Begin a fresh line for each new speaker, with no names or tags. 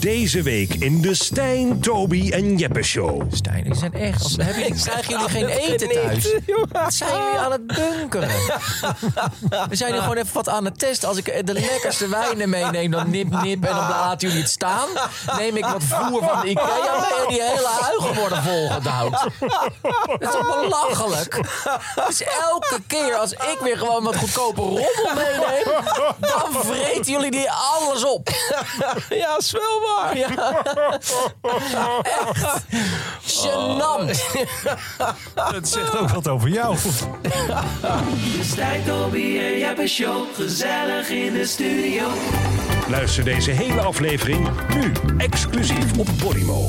Deze week in de Stijn, Toby en Jeppe Show.
Stijn, die zijn echt... Als, hebben jullie, krijgen jullie geen eten thuis? Wat zijn jullie aan het bunkeren? We zijn hier gewoon even wat aan het testen. Als ik de lekkerste wijnen meeneem, dan nip nip en dan laten jullie het staan. Neem ik wat voer van de Ikea mee die hele huigen worden volgedouwd. Dat is toch belachelijk? Dus elke keer als ik weer gewoon wat goedkope rommel meeneem, dan vreten jullie die alles op.
Ja, is wel waar.
Ja. Echt. Gênant.
Dat zegt ook wat over jou.
De Stijn, Toby en Jeppe Show. Gezellig in de studio.
Luister deze hele aflevering nu exclusief op Podimo.